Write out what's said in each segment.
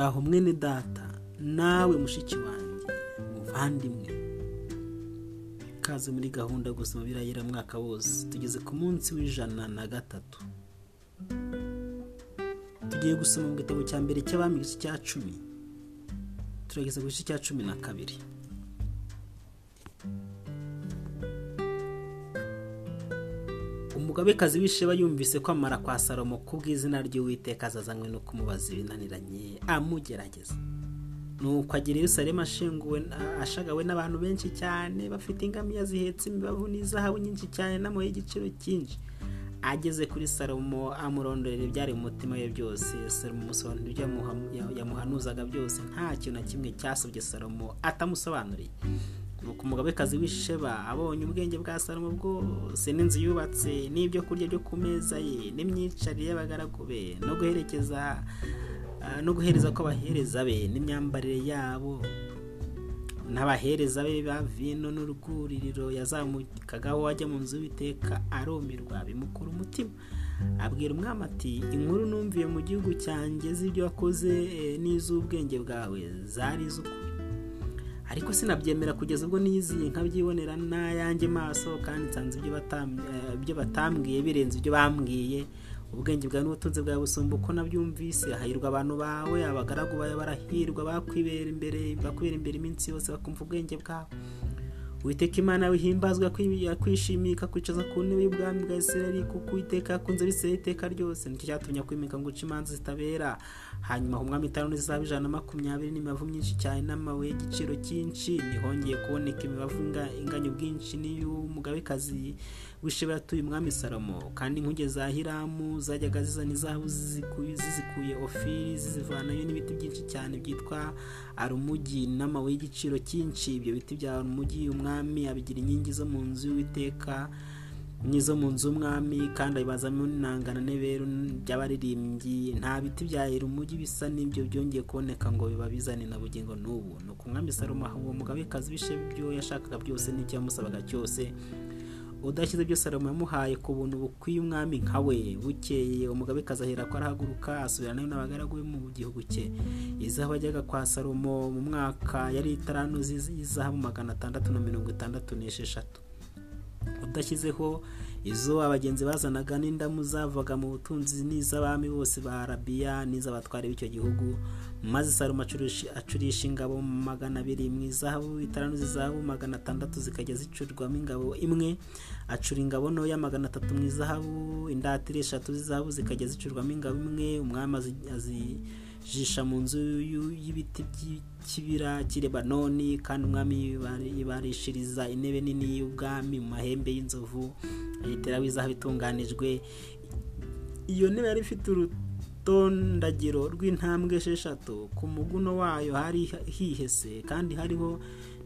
uraho mwene data nawe mushiki wanjye muvandimwe. Kaze muri gahunda gusoma birayira wose. Tugeze ku munsi w'ijana na gatatu. Tugiye gusoma mu gitabo cya mbere cy'abami cya cumi. Turageze ku gice cya cumi na kabiri. Umugabekazi w'isheba yumvise kwamara kwa salomo kubw'izina ry'uwiteka azazanywe no kumubaza ibinaniranye amugerageza. Nuko agira Yerusalemu ashenguwe ashagawe n'abantu benshi cyane bafite ingamiya zihetse imibavu n'izahabu nyinshi cyane n'amabuye y'igiciro cyinshi. Ageze kuri salomo amurondorera ibyari mu mutima we byose. Salomo umusobanurira ibyo yamuhanuzaga byose. Nta kintu na kimwe cyasabye salomo atamusobanuriye. Nuko umugabekazi w'isheba abonye ubwenge bwa salomo bwose n'inzu yubatse n'ibyo kurya byo ku meza ye n'imyicarire y'abagaragu be no guherekeza no guhereza ko abahereza be n'imyambarire yabo. N'abahereza be ba vino n'urwuririro yazamukagaho ajya mu nzu y'iteka arumirwa bimukura umutima. Abwira umwami ati inkuru numviye mu gihugu cyanjye z'ibyo wakoze n'iz'ubwenge bwawe zari iz'ukuri. Ariko sinabyemera kugeza ubwo niyiziye nkabyibonera n'ayanjye maso kandi nsanze ibyo batambwiye birenze ibyo bambwiye. Ubwenge bwawe n'ubutunzi bwawe busumba uko nabyumvise hahirwa abantu bawe abagaragu bawe barahirwa bakwibera imbere bakwibera imbere iminsi yose bakumva ubwenge bwawe. Witeka imana wihimbazwa yakwishimiye ikakwicaza ku ntebe y'ubwami bwa isirayeli kuko uwiteka yakunze bisera iteka ryose. Nicyo cyatumye akwimika ngo uce imanza zitabera. Hanyuma umwami itanu zizaba ijana na makumyabiri n'imibavu myinshi cyane n'amabuye y'igiciro cyinshi ntihongeye kuboneka imibavu inganya ubwinshi n'iy'umugabekazi w'isheba yatuye umwami salomo. Kandi inkuge za hiramu zajyaga zizana izahabu zizikuye ofiri zizivanayo n'ibiti byinshi cyane byitwa arumugi n'amabuye y'igiciro cyinshi. Ibyo biti bya arumugi umwami abigira inkingi zo mu nzu y'uwiteka n'izo mu nzu y'umwami kandi abibazamo n'inangana n'ibero by'abaririmbyi. Nta biti bya arumugi bisa n'ibyo byongeye kuboneka ngo biba bizane na bugingo n'ubu. Ni uko umwami salomo uwo mugabekazi w'isheba ibyo yashakaga byose n'icyo yamusabaga cyose. Udashyize ibyo salomo yamuhaye ku buntu bukwiye umwami nka we bukeye. Umugabekazi ahera ko arahaguruka asubiranayo n'abagaragu be mu gihugu cye. Izahabu ajyaga kwa salomo mu mwaka yari itaranu z'izahabu magana atandatu na mirongo itandatu n'esheshatu. Udashyizeho izo abagenzi bazanaga n'indamu zavaga mu butunzi n'iz'abami bose ba arabiya n'iz'abatwari b'icyo gihugu. Maze salomo acurisha ingabo magana abiri mu izahabu itaranu z'izahabu magana atandatu zikajya zicurirwamo ingabo imwe. Acura ingabo ntoya magana atatu mu izahabu indatire eshatu z'izahabu zikajya zicurirwamo ingabo imwe umwami azijisha mu nzu y'ibiti by'ikibira cy'irebanoni kandi umwami yibarishiriza intebe nini y'ubwami mu mahembe y'inzovu ayiteraho izahabu itunganijwe iyo ntebe yari ifite urutondagiro rw'intambwe esheshatu ku muguno wayo hari hihese kandi hariho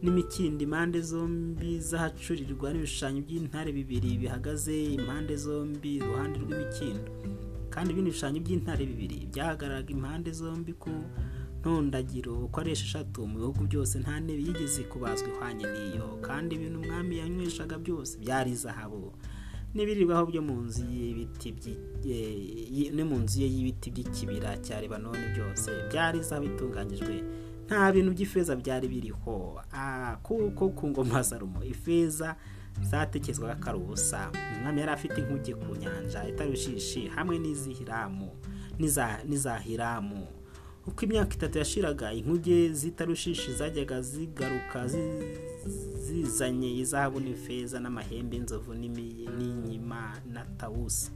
n'imikindo impande zombi z'ahacurirwa n'ibishushanyo by'intare bibiri bihagaze impande zombi iruhande rw'imikindo. Kandi ibindi bishushanyo by'intare bibiri byahagararaga impande zombi ku ntondagiro uko ari esheshatu mu bihugu byose nta ntebe yigeze kubazwa ihwanye n'iyo. Kandi ibintu umwami yanyweshaga byose byari izahabu n'ibirirwaho byo mu nzu y'ibiti no mu nzu ye y'ibiti by'ikibira cya lebanoni byose byari izahabu itunganyijwe. Nta bintu by'ifeza byari biriho. Kuko ku ngoma salomo ifeza zatekerezwaga ko ari ubusa. Umwami yari afite inkuge ku nyanja itarushishi hamwe n'izihiramu n'iza hiramu uko imyaka itatu yashiraga inkuge zitarushishi zajyaga zigaruka zizanye izahabu n'ifeza n'amahembe y'inzovu n'inyima na tawusi.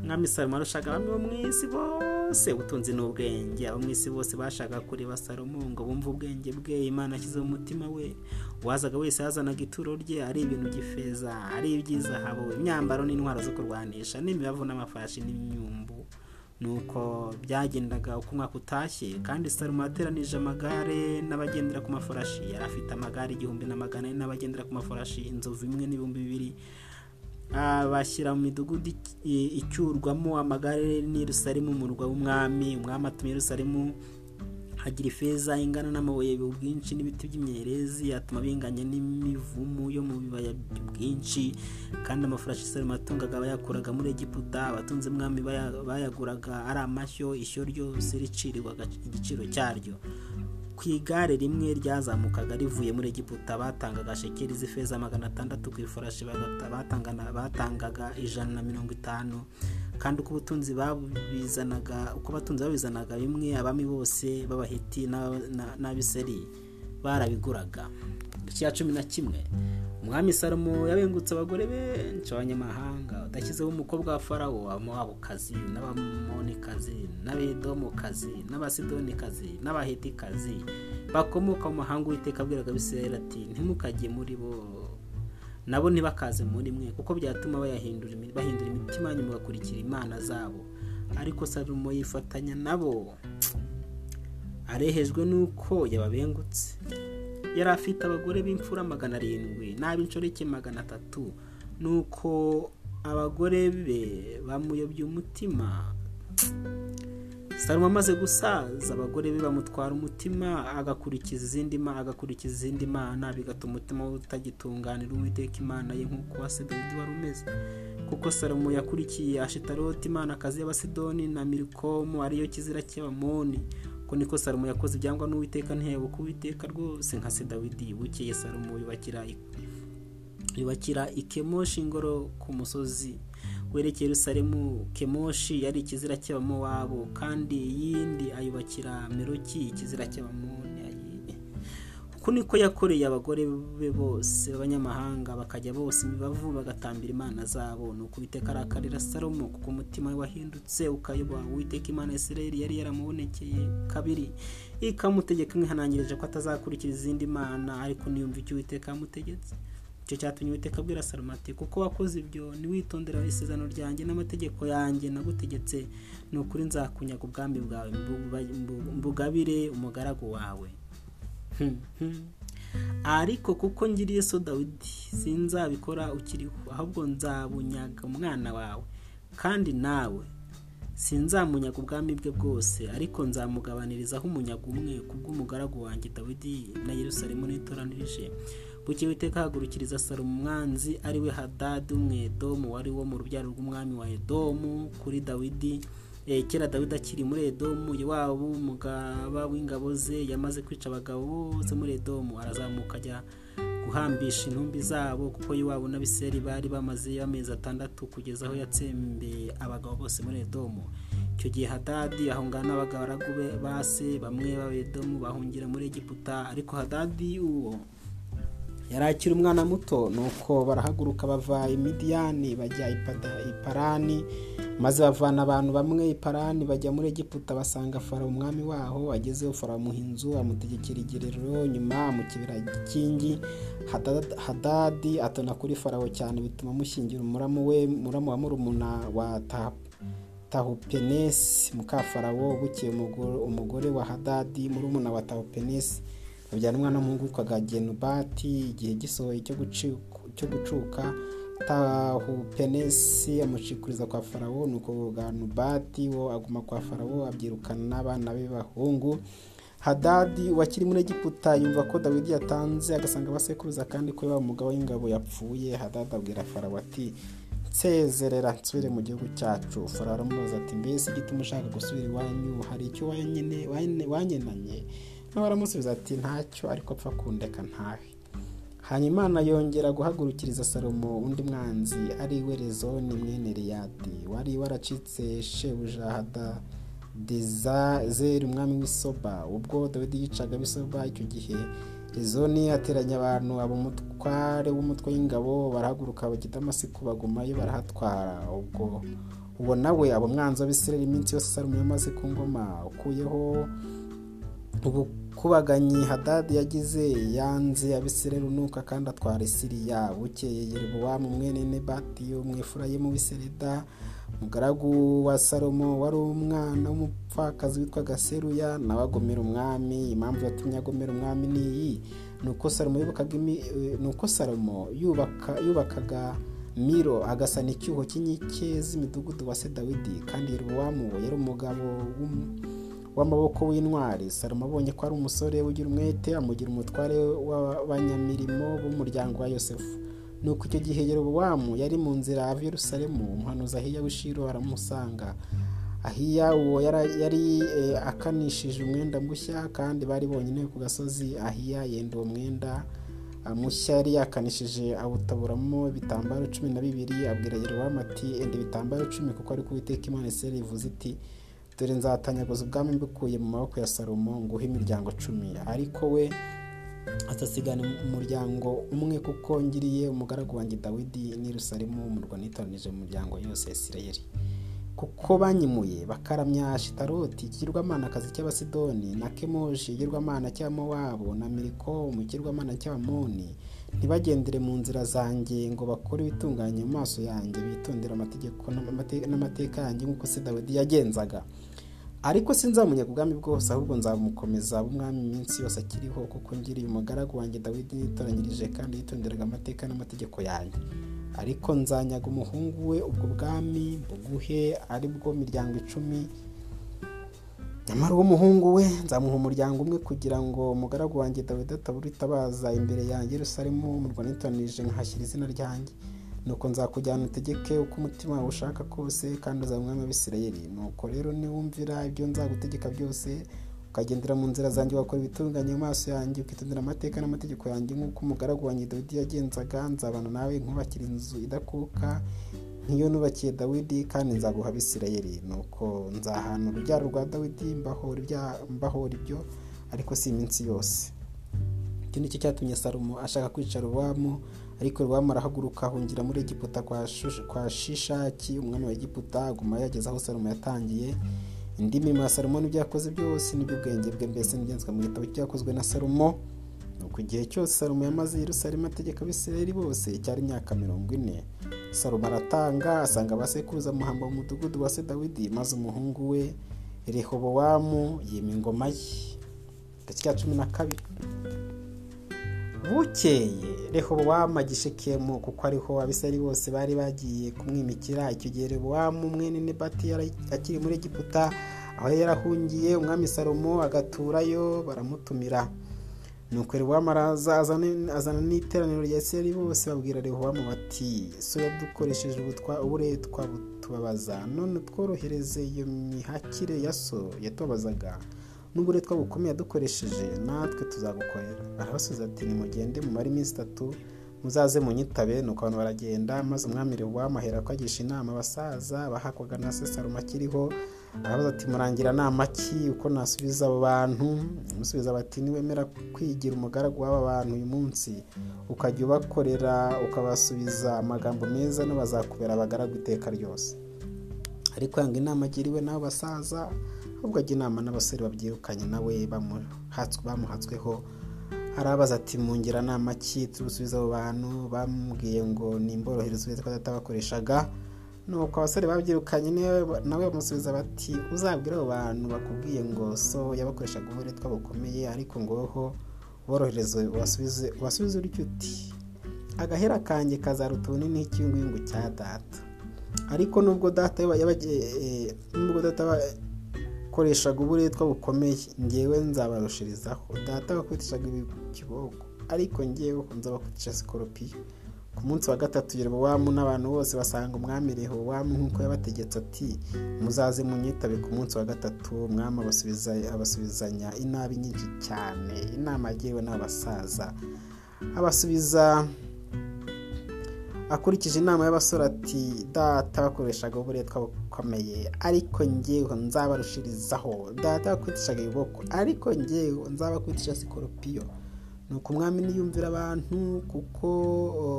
Mwami salomo arushaga abami bo mu isi bose ubutunzi n'ubwenge abo mu isi bose bashaka kureba salomo ngo bumve ubwenge bwe imana ashyize mu mutima we. Uwazaga wese yazanaga ituro rye ari ibintu by'ifeza ari iby'izahabu. Imyambaro n'intwaro zo kurwanisha n'imibavu n'amafashi n'imyumbu. Nuko byagendaga uko umwaka utashye kandi salomo yateranije amagare n'abagendera ku mafarashi. Yari afite amagare igihumbi na magana ane n'abagendera ku mafarashi inzovu imwe n'ibihumbi bibiri. Bashyira mu midugudu icyurwamo amagare n'Yerusalemu umurwa w'umwami umwami atuma Yerusalemu hagira ifeza ingana n'amabuye bwinshi n'ibiti by'imyerezi atuma binganya n'imivumu yo mu bibaya bwinshi kandi amafarashi salomo yatungaga bayakuraga muri egiputa abatunze mwami bayaguraga ari amashyo ishyo ryose ricirirwaga igiciro cyaryo. Ku igare rimwe ryazamukaga rivuye muri egiputa batangaga shekeri z'ifeza magana atandatu ku ifarashi batangaga ijana na mirongo itanu. Kandi uko ubutunzi babizanaga uko abatunzi babizanaga bimwe abami bose b'abaheti n'abiseri barabiguraga. Icya cumi na kimwe. Umwami salomo yabengutse abagore benshi abanyamahanga udashyizeho umukobwa wa farawo abamowabukazi n'abamonikazi n'abedomokazi n'abasidonikazi n'abahetikazi bakomoka mu mahanga uwiteka abwiraga abisirayeli ati ntimukajye muri bo. Nabo ntibakaze muri mwe kuko byatuma bahindura imitima nyuma bakurikira imana zabo. Ariko salomo yifatanya nabo. Arehejwe n'uko yababengutse. Yari afite abagore b'imfura magana arindwi n'ab'inshoreke magana atatu. Nuko abagore be bamuyobye umutima. Salomo amaze gusaza abagore be bamutwara umutima agakurikiza izindi agakurikiza izindi mana bigatuma umutima we utagitunganira uwiteka imana ye nk'uko dawidi wari umeze. Kuko salomo yakurikiye ashitaroti imanakazi y'abasidoni na mirikomu ariyo kizira cy'abamoni. Ko niko salomo yakoze ibyangwa n'uwiteka ntihebuka uwiteka rwose nka se dawidi. Bukeye salomo yubakira ikemoshi ingoro ku musozi. Werekeye Yerusalemu kemoshi yari ikizira cy'abamowabu kandi iyindi ayubakira meroki ikizira cy'abamoni. Uku niko yakoreye abagore be bose b'abanyamahanga bakajya bose imibavu bagatambira imana zabo. Ni uko uwiteka arakarira salomo kuko umutima we wahindutse ukayoba uwiteka imana Isirayeli yari yaramubonekeye kabiri. Ikamutegeka imwihanangirije ko atazakurikira izindi mana ariko niyumva icyo uwiteka yamutegetse. Icyo cyatumye uwiteka abwira salomo ati kuko wakoze ibyo ntiwitondera isezerano ryanjye n'amategeko yanjye nagutegetse ni ukuri nzakunyaga ubwami bwawe mbugabire umugaragu wawe. Ariko kuko ngiriye so dawidi sinzabikora ukiriho ahubwo nzabunyaga umwana wawe. Kandi nawe sinzamunyaga ubwami bwe bwose ariko nzamugabanirizaho umunyaga umwe kubw'umugaragu wanjye dawidi na Yerusalemu n'itoranirije buke witeka hagurukiriza salomo umwanzi ari we hadadi umwedomu wari wo mu rubyaro rw'umwami wa edomu kuri dawidi. Kera dawidi akiri muri edomu iwabo umugaba w'ingabo ze yamaze kwica abagabo bose muri edomu. Arazamuka ajya guhambisha intumbi zabo kuko iwabo n'abiseri bari bamaze amezi atandatu kugeza aho yatsembeye abagabo bose muri edomu. Icyo gihe hadadi ahungana n'abagaragu be base bamwe b'abedomu bahungira muri egiputa. Ariko hadadi uwo yari akiri umwana muto nuko barahaguruka bava imidiyani bajya iparani maze bavana abantu bamwe iparani bajya muri egiputa basanga farawo umwami waho agezeho farawo amuha inzu amutegekera igerero nyuma amukibira igikingi hadadi atona kuri farawo cyane bituma amushyingira umuramu we muramu wa murumuna wa tahupenesi mukafarawo bukeye umugore wa hadadi murumuna wa tahupenesi. Babyara umwana w'umuhungu witwaga genubati igihe gisohoye cyo gucuka tahupenesi amucikuriza kwa farawo nuko ganubati wo aguma kwa farawo abyirukana n'abana be b'abahungu. Hadadi wakiri muri egiputa yumva ko dawidi yatanze agasanga abasekuruza kandi yaba umugabo w'ingabo yapfuye. Hadadi abwira farawo ati nsezerera nsubire mu gihugu cyacu. Farawo aramubaza ati mbese igituma ushaka gusubira iwanyu hari icyo wanyenanye aramusubiza ati ntacyo ariko apfa kundeka ntawe hanyuma yongera guhagurukiriza salomo undi mwanzi ari we rezoni mwene riyadi wari waracitse shebuja hadadezeri umwami w'isoba ubwo dawidi yicaga bisoba icyo gihe rezoni ateranya abantu abo umutware w'umutwe w'ingabo barahaguruka bajya damasiko bagumayo barahatwara. Ubwo uwo nawe abo mwanzi w'abisirayeli iminsi yose salomo yamaze ku ngoma ukuyeho ubukubaganyi hadadi yagize yanze abisirayeli unuka kandi atwara isiriya bukeye yerobowamu mwene nebati umwefurayimu w'isereda umugaragu wa salomo wari umwana w'umupfakazi witwaga seruya nawe agomera umwami. Impamvu yatumye agomera umwami ni iyi. Ni uko salomo yubakaga miro agasana icyuho cy'inkike z'imidugudu wa se dawidi kandi yerobowamu yari umugabo w'amaboko w'intwari. Salomo abonye ko ari umusore ugira umwete amugira umutware w'abanyamirimo b'umuryango wa yosefu. Nuko icyo gihe yerobowamu yari mu nzira ava Yerusalemu umuhanuzi ahiya w'ishiro aramusanga. Ahiya uwo yari akanishije umwenda mushya kandi bari bonyine ku gasozi. Ahiya yenda uwo mwenda mushya yari yakanishije awutaburamo ibitambaro cumi na bibiri. Abwira yerobowamu ati enda ibitambaro cumi kuko ari kuwiteka imana iseri ivuze iti dore nzatanyaguza ubwami mbikuye mu maboko ya salomo nguhe imiryango cumi. Ariko we azasigana umuryango umwe kuko ngiriye umugaragu wanjye dawidi n'i Yerusalemu umurwa nitoranije mu muryango yose ya isirayeli. Kuko banyimuye bakaramya shitaroti ikigirwamanakazi cy'abasidoni na kemoshi ikigirwamana cy'amowabu na miriko ikigirwamana cy'abamoni ntibagendere mu nzira zanjye ngo bakore ibitunganye mu maso yanjye bitondera amategeko n'amateka yanjye nk'uko se dawidi yagenzaga. Ariko sinzamunya ku bwami bwose ahubwo nzamukomeza umwami iminsi yose akiriho kuko ngiriye umugaragu wanjye dawidi nitoranyirije kandi yitonderaga amateka n'amategeko yanjye. Ariko nzanyaga umuhungu we ubwo bwami buguhe ari bwo miryango icumi. Nyamara uwo muhungu we nzamuha umuryango umwe kugira ngo umugaragu wanjye dawidi atabura itabaza imbere yanjye Yerusalemu umurwa nitonije nkahashyira izina ryanjye. Nuko nzakujyana utegeke uko umutima wawe ushaka kose kandi uzaba umwami nuko rero niwumvira ibyo nzagutegeka byose ukagendera mu nzira zanjye ugakora ibitunganye mu maso yanjye ukitondera amateka n'amategeko yanjye nk'uko umugaragu wanjye dawidi yagenzaga nzabana nawe nkubakira inzu idakuka nk'iyo nubakiye dawidi kandi nzaguha abisirayeli. Nuko nzahana urubyaro rwa dawidi mbahora ibyo ariko si iminsi yose. Iki ni cyo cyatumye salomo ashaka kwica rubamu ariko rubamu arahaguruka ahungira muri egiputa kwa shishaki umwami wa egiputa aguma yageze aho salomo yatangiye. Indi mirimo ya salomo n'ibyo yakoze byose n'iby'ubwenge bwe mbese n'igenzwa mu gitabo cyakozwe na salomo. Nuko igihe cyose salomo yamaze Yerusalemu ategeka abisirayeli bose cyari imyaka mirongo ine. Salomo aratanga asanga abasekuruza muhamba mu mudugudu wa se dawidi maze umuhungu we rehobowamu yima ingoma ye. Agace ka cumi na kabiri. Bukeye. Rehobowamu agishekemu kuko ariho abisirayeli bose bari bagiye kumwimikira. Icyo gihe rehobowamu mwene nebati akiri muri egiputa aho yarahungiye umwami salomo agaturayo baramutumira. Nuko rehobowamu araza azana n'iteraniro rya isirayeli bose babwira rehobowamu bati so yadukoresheje uburetwa butubabaza none tworohereze iyo mihakire ya so yatubabazaga n'uburetwa bukomeye yadukoresheje natwe tuzagukorera. Arabasubiza ati nimugende mumare iminsi itatu muzaze munyitabe nuko abantu baragenda maze umwami rehobowamu ahera ko agisha inama abasaza bahakwaga na se salomo akiriho. Arabaza ati murangira nama ki? Uko nasubiza abo bantu. Musubiza bati niwemera kwigira umugaragu w'aba bantu uyu munsi ukajya ubakorera ukabasubiza amagambo meza n'abazakubera abagaragu iteka ryose. Ariko yanga inama agiriwe n'abo basaza ahubwo ajya inama n'abasore babyirukanye nawe bamuhatsweho arabaza ati mungira nama ki tubusubiza abo bantu? Bamubwiye ngo nimborohereze uretse ko atabakoreshaga nuko abasore babyirukanye nawe bamusubiza bati uzabwire abo bantu bakubwiye ngo so yabakoreshaga uburetwa bukomeye ariko ngoho borohereze ubasubize uryo uti agahera kanjye kazaruta ubunini nk'ikiyunguyungu cya data ariko nubwo data nubwo data bakoreshaga uburetwa bukomeye ngewe nzabarushirizaho. Data bakwitishaga ikiboko ariko ngewe nzabakwitisha sikoropiyo. Ku munsi wa gatatu yerobowamu n'abantu bose basanga umwami rehobowamu nk'uko yabategetse ati muzaze munyitabe ku munsi wa gatatu umwami abasubizanya inabi nyinshi cyane. Inama yagiriwe n'abasaza abasubiza akurikije inama y'abasore ati data bakoreshaga uburetwa bukomeye ariko ngewe nzabarushirizaho data bakwitishaga ibiboko ariko ngewe nzabakwitisha sikoropiyo nuko umwami niyumvira abantu kuko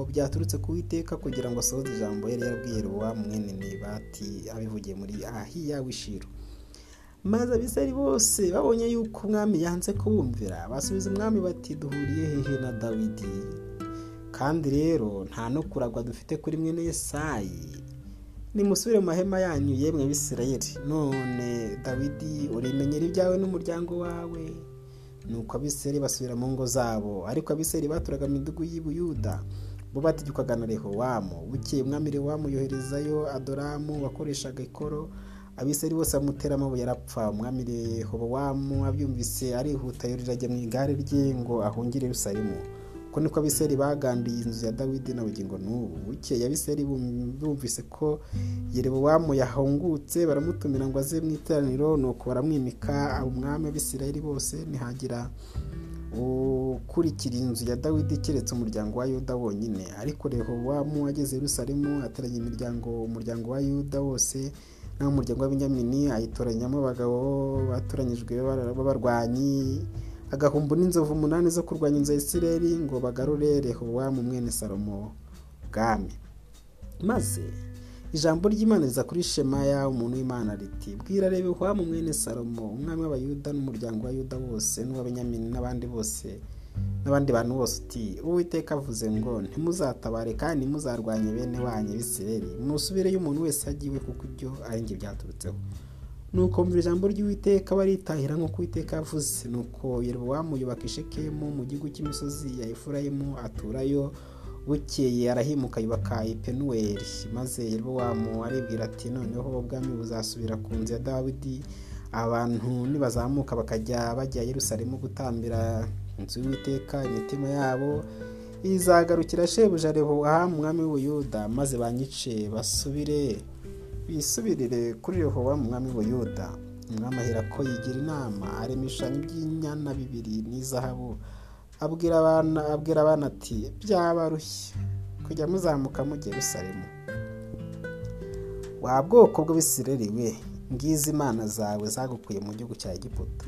byaturutse ku witeka kugira ngo asohoze ijambo yari yarabwiye ruwa mwene nebati abivugiye muri ahiya wishiro maze abisari bose babonye yuko umwami yanze kubumvira basubiza umwami bati duhuriye hehe na dawidi? Kandi rero nta no kuragwa dufite kuri mwene yesayi nimusubire mu mahema yanyu yemwe bisirayeli none dawidi urimenyera ibyawe n'umuryango wawe? Nuko abisirayeli basubira mu ngo zabo. Ariko abisirayeli baturaga mu midugu y'ibuyuda bo bategekwaga na rehowamu bukeye umwami rehowamu yoherezayo adoramu wakoreshaga ikoro. Abiseri bose bamutera amabuye arapfa umwami rehobowamu abyumvise arihuta yurira ajya mu igare rye ngo ahungire Yerusalemu. Uko niko abiseri bagandiye inzu ya dawidi na bugingo n'ubu bukeye abiseri bumvise ko yerebowamu yahungutse baramutumira ngo aze mu iteraniro nuko baramwimika umwami abisirayeli bose ntihagira ukurikira inzu ya dawidi keretse umuryango wa yuda wonyine. Ariko rehobowamu ageze Yerusalemu ateranya imiryango umuryango wa yuda wose n'umuryango w'abinyamini ayitoranyamo abagabo batoranyijwe b'abarwanyi agahumbu n'inzovu umunani zo kurwanya inzu ya isirayeli ngo bagarure rehobowamu mwene salomo bwami maze ijambo ry'imana riza kuri shemaya umuntu w'imana riti bwira rehobowamu mwene salomo umwami w'abayuda n'umuryango wa yuda wose n'uw'abenyamini n'abandi bose n'abandi bantu bose uti uwiteka avuze ngo ntimuzatabare kandi ntimuzarwanye bene wanyu bisireri musubireyo umuntu wese agiwe kuko ibyo ari njye byaturutseho nuko mvira ijambo ry'uwiteka baritahira nk'uko uwiteka yavuze. Nuko yerobowamu yubaka ishekemu mu gihugu cy'imisozi ya efurayimu aturayo bukeye arahimuka yubaka ipenuweli maze yerobowamu aribwira ati noneho ubwami buzasubira ku nzu ya dawidi abantu nibazamuka bakajya bajya Yerusalemu gutambira inzu y'uwiteka imitima yabo izagarukira shebuja rehobowamu umwami w'ubuyuda maze banyice basubire. Bisubirire kuri rehobowamu umwami w'ubuyuda umwami ahera ko yigira inama arema ibishushanyo by'inyana bibiri n'izahabu. Abwira abana abwira abana ati byabarushye kujya muzamuka mujya Yerusalemu wa bwoko bw'abisireri we ngizi imana zawe zagukuye mu gihugu cya egiputa.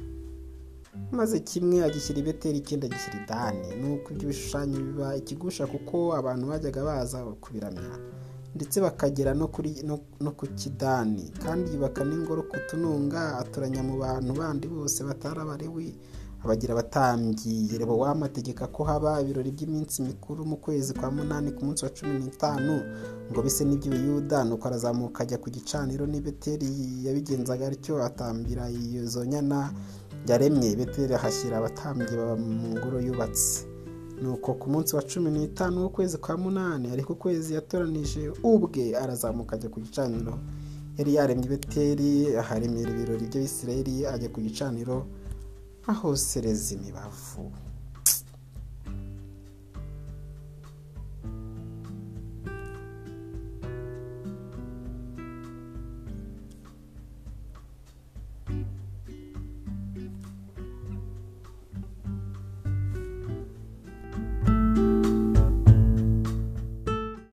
Maze kimwe agishyira i beteri ikindi agishyira i dani. Nuko ibyo bishushanyo biba ikigusha kuko abantu bajyaga baza kubiramya ndetse bakagera no ku kidani. Kandi yubaka n'ingoro ku tununga atoranya mu bantu bandi bose batarabariwe abagira abatambyi yerobowamu ategeka ko haba ibirori by'iminsi mikuru mu kwezi kwa munani ku munsi wa cumi n'itanu ngo bise n'iby'ubuyuda nuko arazamuka ajya ku gicaniro n'i beteri yabigenzaga atyo atambira izo nyana yaremye. Beteri ahashyira abatambyi baba mu ngoro yubatse. Nuko ku munsi wa cumi n'itanu w'ukwezi kwa munani ariko ukwezi yatoranije ubwe arazamuka ajya ku gicaniro. Yari yaremye beteri aharemera ibirori by'abisirayeli ajya ku gicaniro ahosereza imibavu.